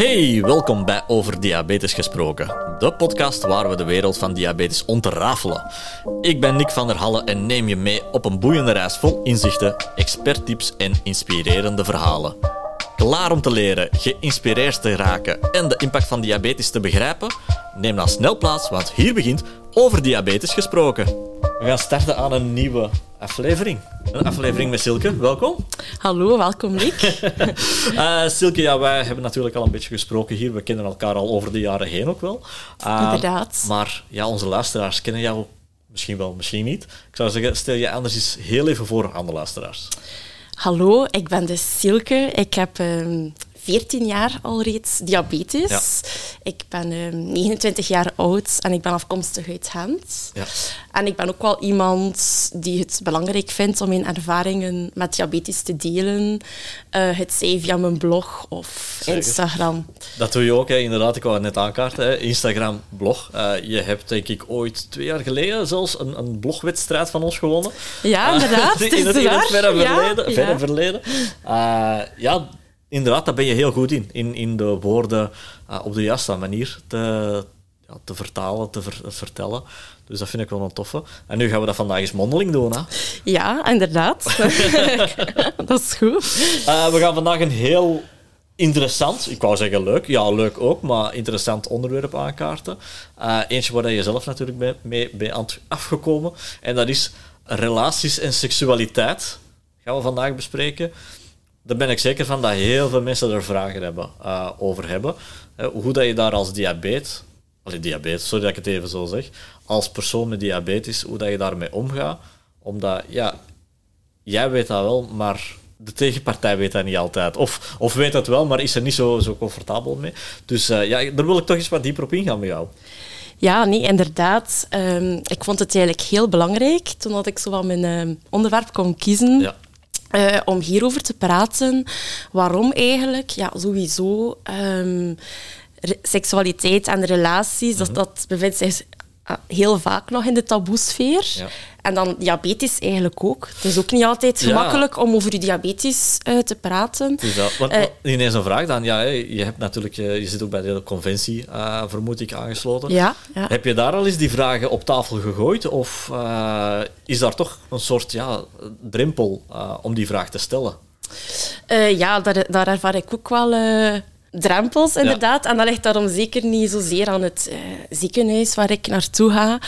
Hey, welkom bij Over Diabetes Gesproken, de podcast waar we de wereld van diabetes ontrafelen. Ik ben Nick van der Halle en neem je mee op een boeiende reis vol inzichten, experttips en inspirerende verhalen. Klaar om te leren, geïnspireerd te raken en de impact van diabetes te begrijpen? Neem dan snel plaats, want hier begint Over Diabetes Gesproken. We gaan starten aan een nieuwe aflevering. Een aflevering met Silke. Welkom. Hallo, welkom Nick. uh, Silke, ja, wij hebben natuurlijk al een beetje gesproken hier. We kennen elkaar al over de jaren heen ook wel. Uh, Inderdaad. Maar ja, onze luisteraars kennen jou misschien wel, misschien niet. Ik zou zeggen, stel je anders eens heel even voor aan de luisteraars. Hallo, ik ben dus Silke. Ik heb uh, 14 jaar al reeds diabetes. Ja. Ik ben uh, 29 jaar oud en ik ben afkomstig uit Gent. Ja. En ik ben ook wel iemand die het belangrijk vindt om mijn ervaringen met diabetes te delen. Uh, het zij via mijn blog of Zeker. Instagram. Dat doe je ook, hè. inderdaad. Ik wou het net aankaarten. Hè. Instagram, blog. Uh, je hebt denk ik ooit twee jaar geleden zelfs een, een blogwedstrijd van ons gewonnen. Ja, inderdaad. in, het, in het verre verleden. Ja, verre verleden. Ja, inderdaad, daar ben je heel goed in. In, in de woorden uh, op de juiste manier te, ja, te vertalen, te ver, vertellen. Dus dat vind ik wel een toffe. En nu gaan we dat vandaag eens mondeling doen. Hè? Ja, inderdaad. dat is goed. Uh, we gaan vandaag een heel interessant, ik wou zeggen leuk, ja leuk ook, maar interessant onderwerp aankaarten. Uh, eentje waar je zelf natuurlijk mee, mee, mee afgekomen. En dat is relaties en seksualiteit. Gaan we vandaag bespreken daar ben ik zeker van dat heel veel mensen er vragen hebben, uh, over hebben. Uh, hoe dat je daar als diabetes, allee, diabetes, sorry dat ik het even zo zeg, als persoon met diabetes, hoe dat je daarmee omgaat. Omdat, ja, jij weet dat wel, maar de tegenpartij weet dat niet altijd. Of, of weet dat wel, maar is er niet zo, zo comfortabel mee. Dus uh, ja, daar wil ik toch eens wat dieper op ingaan met jou. Ja, nee, inderdaad. Um, ik vond het eigenlijk heel belangrijk toen dat ik zo van mijn um, onderwerp kon kiezen. Ja. Uh, om hierover te praten. Waarom eigenlijk? Ja, sowieso. Um, seksualiteit en relaties, mm -hmm. dat, dat bevindt zich heel vaak nog in de taboesfeer. Ja. En dan diabetes eigenlijk ook. Het is ook niet altijd gemakkelijk ja. om over je diabetes uh, te praten. Dus dat, want, uh, ineens een vraag dan. Ja, je, hebt natuurlijk, je zit ook bij de conventie, uh, vermoed ik, aangesloten. Ja, ja, Heb je daar al eens die vragen op tafel gegooid? Of is daar toch een soort ja, drempel om die vraag te stellen? ja, daar, daar ervaar ik ook wel drempels, inderdaad. Ja. En dat ligt daarom zeker niet zozeer aan het uh, ziekenhuis waar ik naartoe ga. Ja.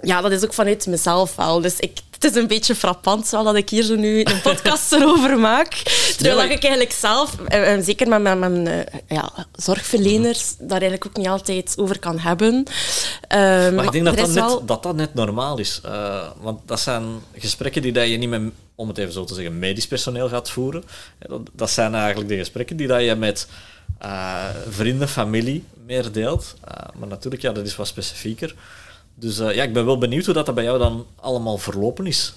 ja. dat is ook vanuit mezelf wel. Dus ik, het is een beetje frappant wel dat ik hier zo nu een podcast erover maak. Terwijl nee, maar... ik eigenlijk zelf, uh, zeker met mijn, mijn ja, zorgverleners, daar eigenlijk ook niet altijd over kan hebben. maar, maar ik denk dat dat, wel... net, dat dat net normaal is. want dat zijn gesprekken die dat je niet met om het even zo te zeggen, medisch personeel gaat voeren. Dat, dat zijn eigenlijk de gesprekken die dat je met uh, vrienden, familie meer deelt. Uh, maar natuurlijk, ja, dat is wat specifieker. Dus uh, ja, ik ben wel benieuwd hoe dat, dat bij jou dan allemaal verlopen is.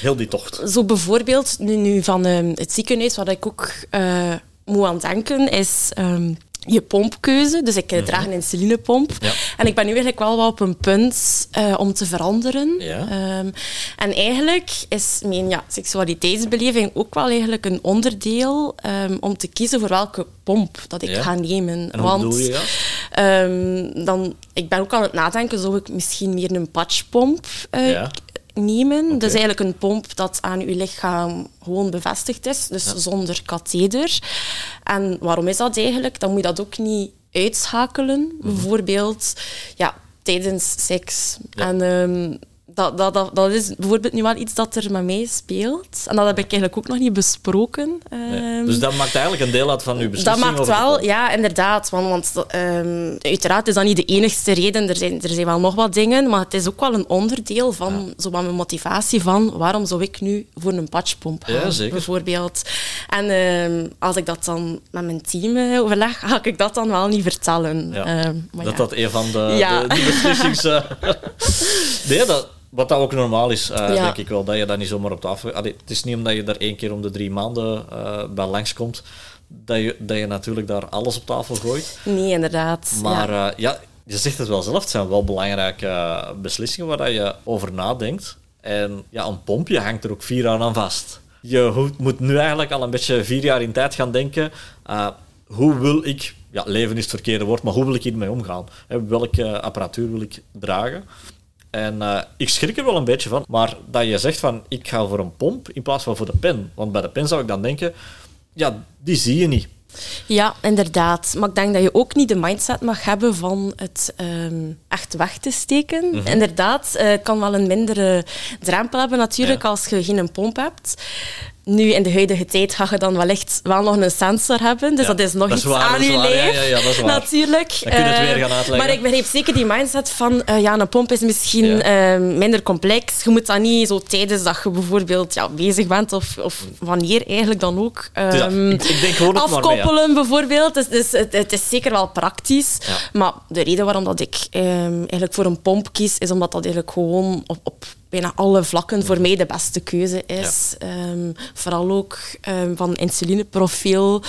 heel die tocht. Zo bijvoorbeeld, nu, van het ziekenhuis, waar ik ook moet aan denken, is... Um, je pompkeuze. Dus ik uh, draag een insulinepomp. Ja. En ik ben nu eigenlijk wel wat op een punt uh, om te veranderen. Ja. Um, en eigenlijk is mijn ja, seksualiteitsbeleving ook wel eigenlijk een onderdeel um, om te kiezen voor welke pomp dat ik ja. ga nemen. En Want je? Um, dan, ik ben ook aan het nadenken, zou ik misschien meer een patchpomp uh, ja nemen. Okay. Dat is eigenlijk een pomp dat aan uw lichaam gewoon bevestigd is, dus ja. zonder katheder. En waarom is dat eigenlijk? Dan moet je dat ook niet uitschakelen, Mhm. mm -hmm. bijvoorbeeld ja, tijdens seks. Ja. En um, dat, dat, dat, dat, is bijvoorbeeld nu wel iets dat er met mij speelt. En dat heb ik eigenlijk ook nog niet besproken. Nee. Um, dus dat maakt eigenlijk een deel uit van uw beslissing? Dat maakt wel, ja, inderdaad. Want, want um, uiteraard is dat niet de enigste reden. Er zijn, er zijn wel nog wat dingen, maar het is ook wel een onderdeel van ja. zo mijn motivatie van waarom zou ik nu voor een patchpomp gaan, ja, zeker. bijvoorbeeld. En um, als ik dat dan met mijn team uh, overleg, ga ik dat dan wel niet vertellen. Ja. Maar dat dat een van de, de, de beslissings... Uh... nee, dat... Wat dat ook normaal is, uh, Ja. denk ik wel, dat je dat niet zomaar op tafel... Allee, het is niet omdat je daar één keer om de drie maanden uh, bij langskomt, dat je, dat je natuurlijk daar alles op tafel gooit. Nee, inderdaad. Maar ja. uh, ja, je zegt het wel zelf, het zijn wel belangrijke beslissingen waar dat je over nadenkt. En ja, een pompje hangt er ook vier jaar aan vast. Je moet nu eigenlijk al een beetje vier jaar in tijd gaan denken... Hoe wil ik, ja, leven is het verkeerde woord, maar hoe wil ik hiermee omgaan? Welke apparatuur wil ik dragen? En uh, ik schrik er wel een beetje van, maar dat je zegt van ik ga voor een pomp in plaats van voor de pen. Want bij de pen zou ik dan denken, ja, die zie je niet. Ja, inderdaad. Maar ik denk dat je ook niet de mindset mag hebben van het um, echt weg te steken. Mm -hmm. Inderdaad, uh, het kan wel een mindere drempel hebben natuurlijk ja. als je geen pomp hebt. Nu, in de huidige tijd, ga je dan wellicht wel nog een sensor hebben. Dus ja, dat is nog dat iets waar, aan je lijf. Ja, ja, dat is waar. Natuurlijk. Dan kun je het weer gaan uitleggen. Maar ik begrijp zeker die mindset van... Uh, ja, een pomp is misschien uh, minder complex. Je moet dat niet zo tijdens dat je bijvoorbeeld ja, bezig bent of, of wanneer eigenlijk dan ook... ik, ik denk mee. afkoppelen bijvoorbeeld. Dus, dus het, het is zeker wel praktisch. Maar de reden waarom dat ik ehm, eigenlijk voor een pomp kies, is omdat dat eigenlijk gewoon op, op bijna alle vlakken voor mij de beste keuze is. Ehm, vooral ook ehm, van insulineprofiel.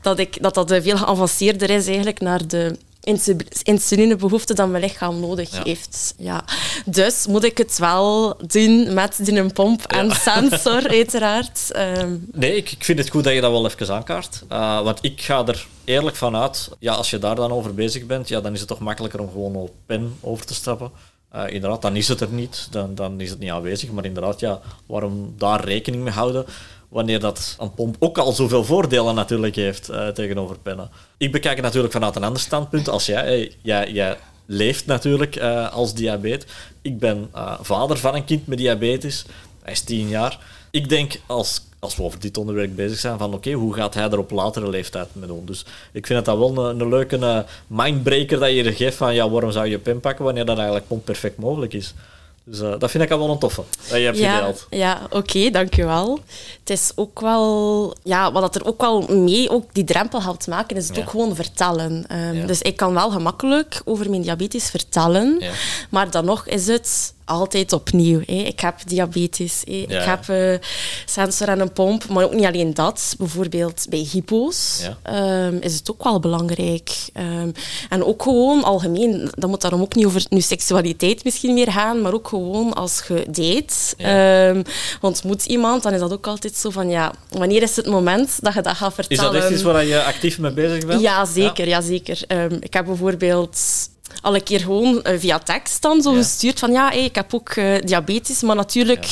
Dat, ik, dat dat eh, veel geavanceerder is eigenlijk naar de insu- insulinebehoefte dat mijn lichaam nodig Ja. heeft. Ja. Dus moet ik het wel doen met die pomp en sensor, uiteraard. Ehm, Nee, ik, ik vind het goed dat je dat wel even aankaart. Uh, want ik ga er eerlijk van uit, ja, als je daar dan over bezig bent, ja, dan is het toch makkelijker om gewoon op pen over te stappen. Uh, inderdaad, dan is het er niet, dan, dan is het niet aanwezig. Maar inderdaad, ja, waarom daar rekening mee houden wanneer dat een pomp ook al zoveel voordelen natuurlijk heeft uh, tegenover pennen. Ik bekijk het natuurlijk vanuit een ander standpunt als jij. Hey, jij, leeft natuurlijk als diabetes. Ik ben vader van een kind met diabetes. Hij is tien jaar. Ik denk als, als we over dit onderwerp bezig zijn van oké, okay, hoe gaat hij er op latere leeftijd mee doen? Dus ik vind het dan wel een, een leuke uh, mindbreaker dat je er geeft van ja, waarom zou je pen pakken wanneer dat eigenlijk perfect mogelijk is. Dus uh, dat vind ik al wel een toffe, dat je hebt ja, gedeeld. Ja, oké, okay, dankjewel. Het is ook wel... Ja, wat er ook wel mee ook die drempel helpt maken, is het Ja. ook gewoon vertellen. Um, Ja. Dus ik kan wel gemakkelijk over mijn diabetes vertellen, maar dan nog is het altijd opnieuw. Ik heb diabetes. Ja. ik heb uh, sensor en een pomp, maar ook niet alleen dat. Bijvoorbeeld bij hypo's Ja. um, is het ook wel belangrijk. Um, en ook gewoon algemeen, dat moet daarom ook niet over nu seksualiteit misschien meer gaan, maar ook gewoon als je date, Ja. um, ontmoet iemand, dan is dat ook altijd zo van, ja, wanneer is het moment dat je dat gaat Is vertellen? dat echt iets waar je actief mee bezig bent? Ja, zeker. Ja. zeker. Ik heb bijvoorbeeld al een keer gewoon uh, via tekst dan zo Ja. gestuurd van ja, hey, ik heb ook uh, diabetes, maar natuurlijk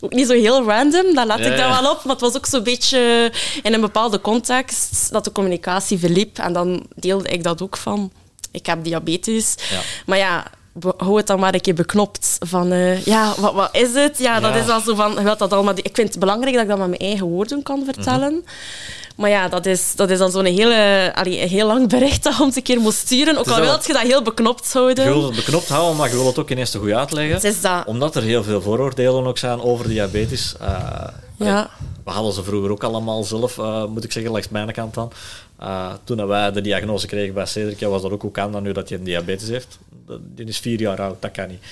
ook niet zo heel random. Dan laat Ja, ik dat wel op. Maar het was ook zo'n beetje in een bepaalde context dat de communicatie verliep. En dan deelde ik dat ook van, ik heb diabetes. Maar ja, hou het dan maar een keer beknopt. Van, uh, ja, wat, wat is het? Ja, dat is dan zo van, je wilt dat allemaal... Ik vind het belangrijk dat ik dat met mijn eigen woorden kan vertellen. Mhm. Maar ja, dat is, dat is dan zo'n hele, allee, een heel lang bericht dat je ons een keer moest sturen. Ook al wil je dat heel beknopt houden. Je wil het beknopt houden, maar je wil het ook ineens te goed uitleggen. Het is dat. Omdat er heel veel vooroordelen ook zijn over diabetes. Uh, Ja. We hadden ze vroeger ook allemaal zelf, uh, moet ik zeggen, langs mijn kant dan. Uh, toen wij de diagnose kregen bij Cedric, was dat ook hoe kan dat nu dat hij een diabetes heeft? Die is vier jaar oud, dat kan niet.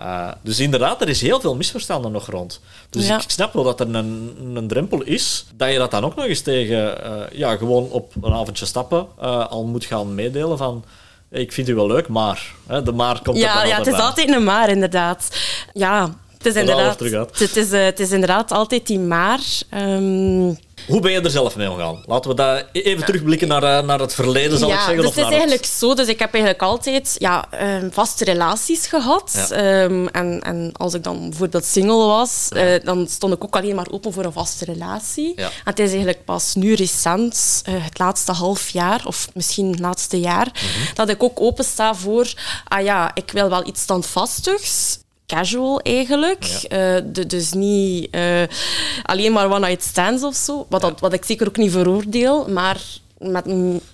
Uh, dus inderdaad, er is heel veel misverstanden nog rond. Dus Ja. ik, snap wel dat er een, een drempel is, dat je dat dan ook nog eens tegen, uh, ja, gewoon op een avondje stappen uh, al moet gaan meedelen van, ik vind u wel leuk, maar. Hè, de maar komt er Ja, dan ja het is bij. altijd een maar, inderdaad. Ja, het is inderdaad, het is, het is inderdaad altijd die maar. Um, Hoe ben je er zelf mee omgaan? Laten we dat e- even terugblikken naar, uh, naar het verleden, zal ja, ik zeggen. Dus of het is eigenlijk zo. Dus ik heb eigenlijk altijd ja, um, vaste relaties gehad. Ja. Um, en, en als ik dan bijvoorbeeld single was, ja. uh, dan stond ik ook alleen maar open voor een vaste relatie. Ja. En het is eigenlijk pas nu recent, uh, het laatste half jaar, of misschien het laatste jaar, mm -hmm. dat ik ook opensta voor, ah ja, ik wil wel iets standvastigs casual eigenlijk. Ja. Uh, de, dus niet uh, alleen maar one-night stands of zo. Wat, dat, wat ik zeker ook niet veroordeel, maar met,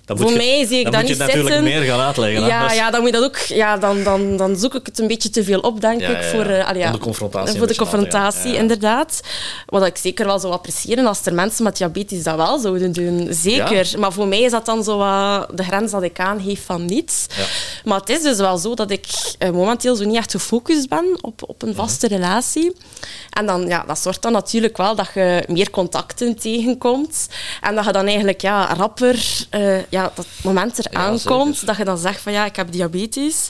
voor je, mij zie ik dan dat moet niet je het natuurlijk meer gaan uitleggen. Ja, ja, dan moet je dat ook... Ja, dan, dan, dan zoek ik het een beetje te veel op, denk ja, ik, voor... Uh, allee, voor de confrontatie. Voor de confrontatie, inderdaad. Wat ik zeker wel zou appreciëren als er mensen met diabetes dat wel zouden doen. Zeker. Maar voor mij is dat dan zo wat de grens dat ik aangeef van niets. Maar het is dus wel zo dat ik uh, momenteel zo niet echt gefocust ben op, op een vaste mm -hmm. relatie. En dan, ja, dat zorgt dan natuurlijk wel dat je meer contacten tegenkomt. En dat je dan eigenlijk ja, rapper er, eh, ja, dat moment er aankomt, dat je dan zegt van ja, ik heb diabetes.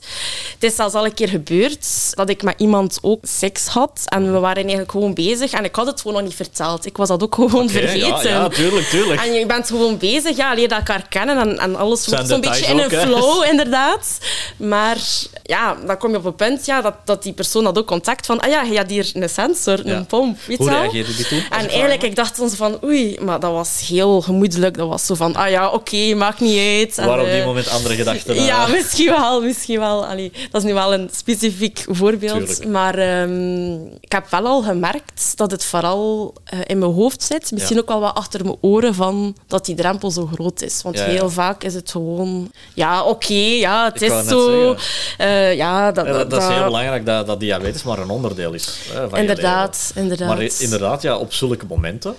Het is zelfs al een keer gebeurd dat ik met iemand ook seks had en we waren eigenlijk gewoon bezig en ik had het gewoon nog niet verteld. Ik was dat ook gewoon vergeten. Ja, ja, tuurlijk, tuurlijk. En je bent gewoon bezig, ja, leer elkaar kennen en, en alles wordt zo'n beetje in ook, een flow, inderdaad. Maar ja, dan kom je op een punt ja, dat, dat die persoon dat ook contact van, ah ja, je had hier een sensor, een pomp, weet Hoe reageerde die toen? En eigenlijk, ik dacht zo van, oei, maar dat was heel gemoedelijk. Dat was zo van, ah ja, oké, maakt niet uit. En, Waar op die eh, moment andere gedachten ja, misschien wel, misschien wel. Allee, dat is nu wel een specifiek voorbeeld. Tuurlijk. Maar ehm, ik heb wel al gemerkt dat het vooral eh, in mijn hoofd zit. Misschien Ja. ook wel wat achter mijn oren van dat die drempel zo groot is. Want Ja, heel vaak is het gewoon... Ja, oké, ja, het Ik is zo. Eh, ja, dat, dat, dat is heel belangrijk dat, dat diabetes maar een onderdeel is hè, van Inderdaad, inderdaad. Maar inderdaad, ja, op zulke momenten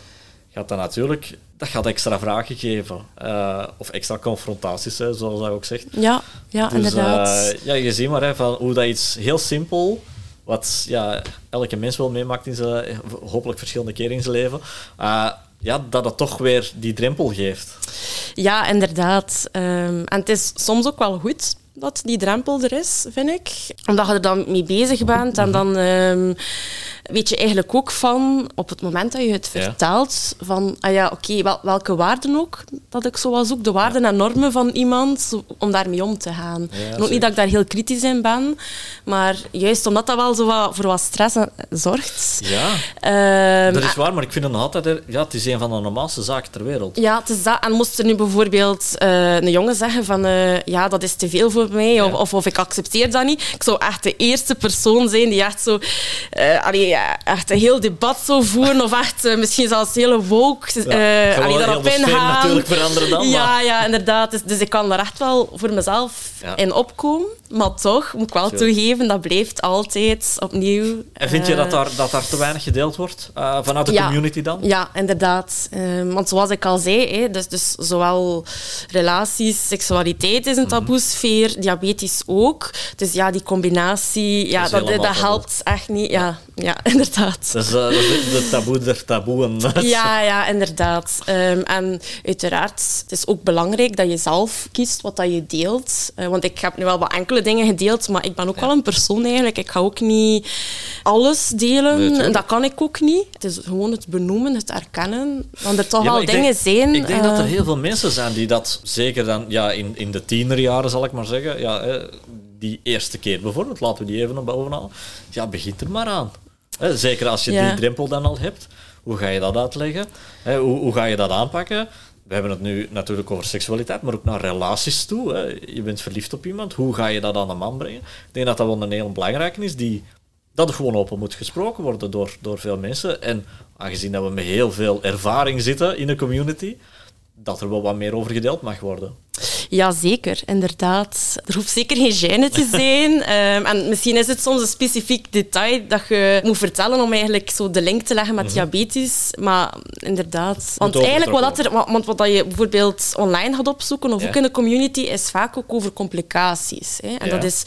gaat dat natuurlijk dat gaat extra vragen geven. Eh, of extra confrontaties, hè, zoals dat ook zegt. Ja, ja Dus, inderdaad. eh, ja, je ziet maar hè, van hoe dat iets heel simpel, wat ja, elke mens wel meemaakt in zijn, hopelijk verschillende keren in zijn leven, eh, ja, dat het toch weer die drempel geeft. Ja, inderdaad. Ehm, en het is soms ook wel goed dat die drempel er is, vind ik. Omdat je er dan mee bezig bent en dan ehm, weet je eigenlijk ook van, op het moment dat je het Ja. vertelt, van, ah ja, oké, wel, welke waarden ook, dat ik zo wel zoek, de waarden en normen van iemand, om daarmee om te gaan. Ja, en ook niet dat ik daar heel kritisch in ben, maar juist omdat dat wel zo wat, voor wat stress eh, zorgt. Ja, Ehm, dat is waar, maar ik vind het nog altijd, hè, ja, het is een van de normaalste zaken ter wereld. Ja, het is dat. En moest er nu bijvoorbeeld eh, een jongen zeggen van eh, ja, dat is te veel voor mij of, Ja. of, of ik accepteer dat niet. Ik zou echt de eerste persoon zijn die echt zo eh, allee, echt een heel debat zou voeren of echt eh, misschien zelfs hele woke Ja, eh, allee, daarop ingaan. natuurlijk veranderen dan, Ja, maar- ja, inderdaad. Dus, dus ik kan daar echt wel voor mezelf in opkomen. Maar toch, moet ik wel toegeven, dat blijft altijd opnieuw... En vind je eh, dat daar, dat daar te weinig gedeeld wordt eh, vanuit de Ja. community dan? Ja, inderdaad. Ehm, want zoals ik al zei, hè, dus, dus zowel relaties, seksualiteit is een taboesfeer, diabetes ook. Dus ja, die combinatie, ja, dat, dat, helpt echt niet. Ja, ja inderdaad. Eh, dat is de taboe der taboeën. Ja, ja, inderdaad. Ehm, en uiteraard, het is ook belangrijk dat je zelf kiest wat dat je deelt. Eh, want ik heb nu wel wat enkele dingen gedeeld, maar ik ben ook wel een persoon eigenlijk. Ik ga ook niet alles delen. Nee, dat kan ik ook niet. Het is gewoon het benoemen, het erkennen. Want er toch Ja, ik dingen denk, zijn... Ik denk dat er eh, heel veel mensen zijn die dat, zeker dan ja, in, in de tienerjaren zal ik maar zeggen, ja, die eerste keer bijvoorbeeld, laten we die even naar boven halen, ja, begint er maar aan. Zeker als je Ja. die drempel dan al hebt, hoe ga je dat uitleggen? Hoe, hoe ga je dat aanpakken? We hebben het nu natuurlijk over seksualiteit, maar ook naar relaties toe. Hè. Je bent verliefd op iemand, hoe ga je dat aan de man brengen? Ik denk dat dat wel een heel belangrijke is, die, dat er gewoon open moet gesproken worden door, door veel mensen. En aangezien dat we met heel veel ervaring zitten in de community, dat er wel wat meer over gedeeld mag worden. Ja, zeker, inderdaad. Er hoeft zeker geen gêne te zijn. Ehm, en misschien is het soms een specifiek detail dat je moet vertellen om eigenlijk zo de link te leggen met diabetes. Maar inderdaad. Want eigenlijk wat, er, want wat dat je bijvoorbeeld online gaat opzoeken, of ook in de community, is vaak ook over complicaties. Hè. En Ja. dat is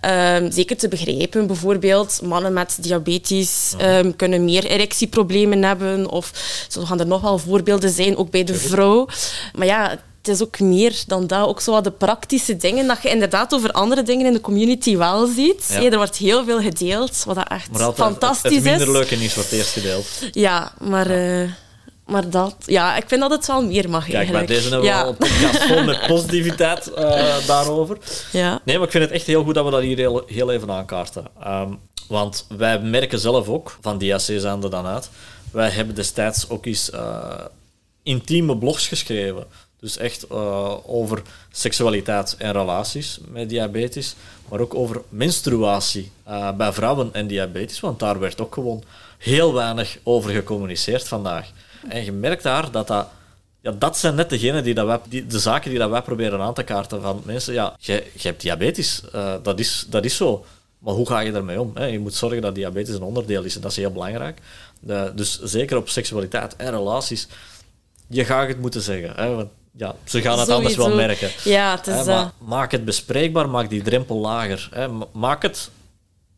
ehm, zeker te begrijpen. Bijvoorbeeld, mannen met diabetes ehm, kunnen meer erectieproblemen hebben. Of zo gaan er nog wel voorbeelden zijn, ook bij de vrouw. Maar ja, het is ook meer dan dat. Ook zo wat de praktische dingen, dat je inderdaad over andere dingen in de community wel ziet. Ja. Er wordt heel veel gedeeld, wat dat echt Maar altijd fantastisch het, het minder is. leuke nieuws wordt eerst gedeeld. Ja, maar... eh, maar dat, ja, ik vind dat het wel meer mag Kijk, bij deze hebben we ja. al een podcast vol met positiviteit eh, daarover. Ja. Nee, maar ik vind het echt heel goed dat we dat hier heel, heel even aankaarten. Ehm, want wij merken zelf ook, van DAC zijn er dan uit, wij hebben destijds ook eens eh, intieme blogs geschreven. Dus echt eh, over seksualiteit en relaties met diabetes, maar ook over menstruatie eh, bij vrouwen en diabetes, want daar werd ook gewoon heel weinig over gecommuniceerd vandaag. En je merkt daar dat dat ja, dat zijn net degenen die dat die, de zaken die dat wij proberen aan te kaarten. Van mensen, ja, je, je hebt diabetes, eh, dat, is, dat is zo. Maar hoe ga je daarmee om? Hè? Je moet zorgen dat diabetes een onderdeel is en dat is heel belangrijk. Dus zeker op seksualiteit en relaties, je gaat het moeten zeggen. Hè? Want, ja, ze gaan het anders wel merken. Ja, het is... Hè, eh, maar maak het bespreekbaar, maak die drempel lager. Hè? Ma- Maak het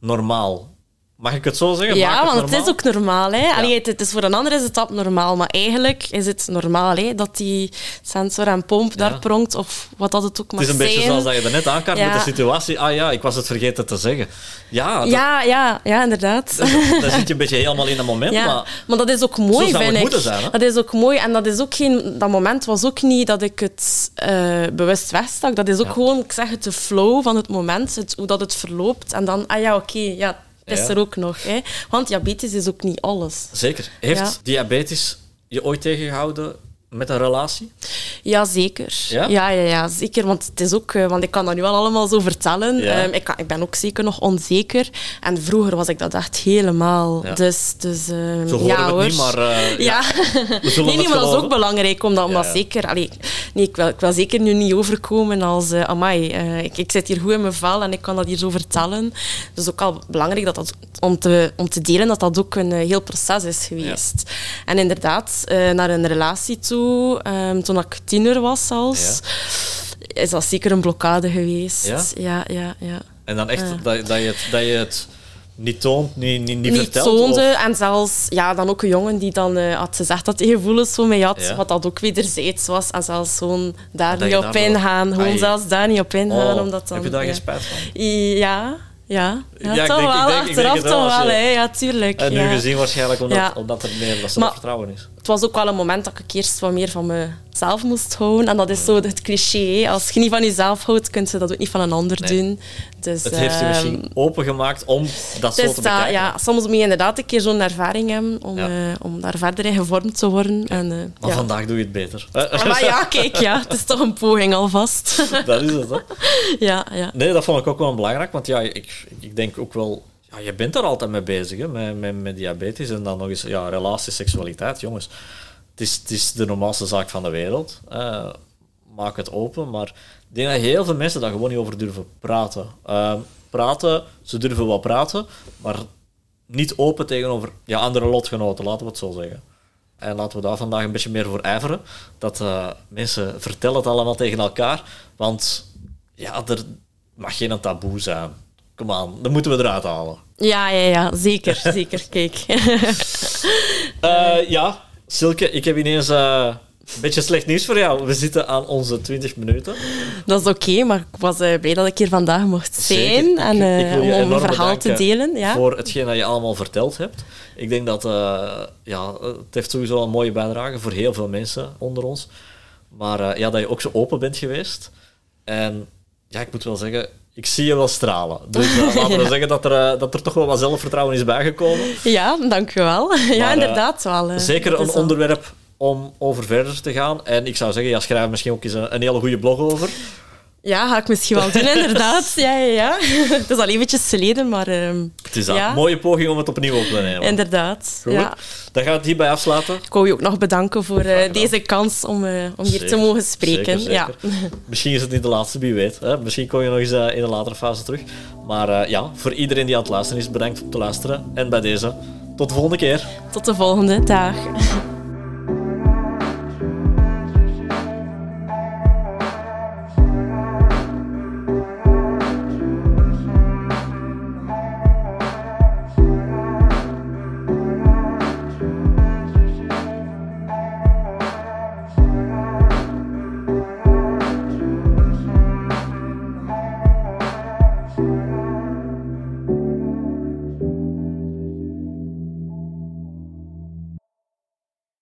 normaal. Mag ik het zo zeggen? Ja, want het is ook normaal. Hè? Allee, het, het is voor een ander is het abnormaal, maar eigenlijk is het normaal hè? dat die sensor en pomp daar pronkt, of wat dat het ook mag Het is een beetje zijn. zoals dat je daarnet aankaart Ja. met de situatie. Ah ja, ik was het vergeten te zeggen. Ja, dat, Ja, ja, ja, inderdaad. dan zit je een beetje helemaal in het moment. Ja, Maar maar dat is ook mooi, Zo zou het vind ik. moeten zijn, hè? Dat is ook mooi. En dat is ook geen... Dat moment was ook niet dat ik het eh, bewust wegstak. Dat is ook gewoon, ik zeg het, de flow van het moment. Het, hoe dat het verloopt. En dan, ah ja, oké, ja, het is er ook nog. Hè. Want diabetes is ook niet alles. zeker. Heeft diabetes je ooit tegengehouden met een relatie? Ja, zeker. Ja? Ja, ja, ja, zeker. Want het is ook... eh, Want ik kan dat nu al allemaal zo vertellen. Ja. Ehm, ik, kan, ik ben ook zeker nog onzeker. En vroeger was ik dat echt helemaal. Ja. Dus, dus Zo horen ja, hoor. niet, maar eh, ja. Nee, maar dat is ook belangrijk, omdat, omdat zeker... Allee, nee, ik, wil, ik wil zeker nu niet overkomen als... eh amai, ik, ik zit hier goed in mijn vel en ik kan dat hier zo vertellen. Dus ook al belangrijk dat dat, om, te, om te delen dat dat ook een heel proces is geweest. En inderdaad, naar een relatie toe, ehm, toen ik tiener was zelfs, is dat zeker een blokkade geweest. Ja? Ja, ja, ja. En dan echt dat, dat, je het, dat je het niet toont, niet, niet, niet, niet vertelt? toonde. of- En zelfs ja, dan ook een jongen die dan eh, had gezegd dat hij gevoelens voor mij had, Ja. wat dat ook wederzijds was. En zelfs gewoon daar Dat niet op ingaan. Gewoon Ai. zelfs daar niet op ingaan. Oh, omdat dan, heb je daar ja. geen spijt van? Ja, ja. Ja, Ja, toch denk- wel. denk- Achteraf toch wel, hè. Ja, tuurlijk. En nu ja. gezien waarschijnlijk omdat, Ja. omdat er meer dat zelfvertrouwen is. Het was ook wel een moment dat ik eerst wat meer van mezelf moest houden. En dat is zo het cliché. Als je niet van jezelf houdt, kun je dat ook niet van een ander Nee. doen. Dus, Het heeft je ehm, misschien opengemaakt om dat zo Dus te bekijken. ja, soms moet je inderdaad een keer zo'n ervaring hebben om, Ja. eh, om daar verder in gevormd te worden. En, eh, Maar ja. vandaag doe je het beter. Maar ja, kijk, ja, het is toch een poging alvast. dat is het, hè? ja, ja. Nee, dat vond ik ook wel belangrijk, want ja, ik, ik denk ook wel... Ja, je bent er altijd mee bezig, hè, met, met, met diabetes. En dan nog eens, ja, relatie, seksualiteit, jongens. Het is, het is de normaalste zaak van de wereld. Eh, maak het open, maar ik denk dat heel veel mensen daar gewoon niet over durven praten. Ehm, praten, ze durven wel praten, maar niet open tegenover ja, andere lotgenoten, laten we het zo zeggen. En laten we daar vandaag een beetje meer voor ijveren. Dat eh, mensen vertellen het allemaal tegen elkaar. Want ja, er mag geen taboe zijn. Kom aan, dat moeten we eruit halen. Ja, ja, ja, zeker, zeker. Kijk. Eh, ja, Silke, ik heb ineens eh, een beetje slecht nieuws voor jou. We zitten aan onze 20 minuten. dat is oké, maar ik was eh, blij dat ik hier vandaag mocht zijn Zeker. en om een verhaal te delen. Ja. Voor hetgeen dat je allemaal verteld hebt. Ik denk dat ja, het heeft sowieso een mooie bijdrage voor heel veel mensen onder ons. Maar ja, dat je ook zo open bent geweest. En ja, ik moet wel zeggen, ik zie je wel stralen. Dus eh, laten we zeggen dat er, eh, dat er toch wel wat zelfvertrouwen is bijgekomen. Ja, dank u wel. ja, eh, inderdaad wel. Zeker een onderwerp om over verder te gaan. En ik zou zeggen, ja, schrijf misschien ook eens een, een hele goede blog over. Ja, ga ik misschien wel doen, inderdaad. Ja, ja, ja. Het is al eventjes geleden, maar ehm, Het is. Ja. Mooie poging om het opnieuw op te nemen. inderdaad. Goed. Ja. Dan gaan we het hierbij afsluiten. Ik wou je ook nog bedanken voor eh, deze kans om, eh, om hier te mogen spreken. zeker, Ja. Misschien is het niet de laatste, wie weet. Hè? Misschien kom je nog eens eh, in een latere fase terug. Maar eh, ja, voor iedereen die aan het luisteren is, bedankt om te luisteren. En bij deze, tot de volgende keer. Tot de volgende dag.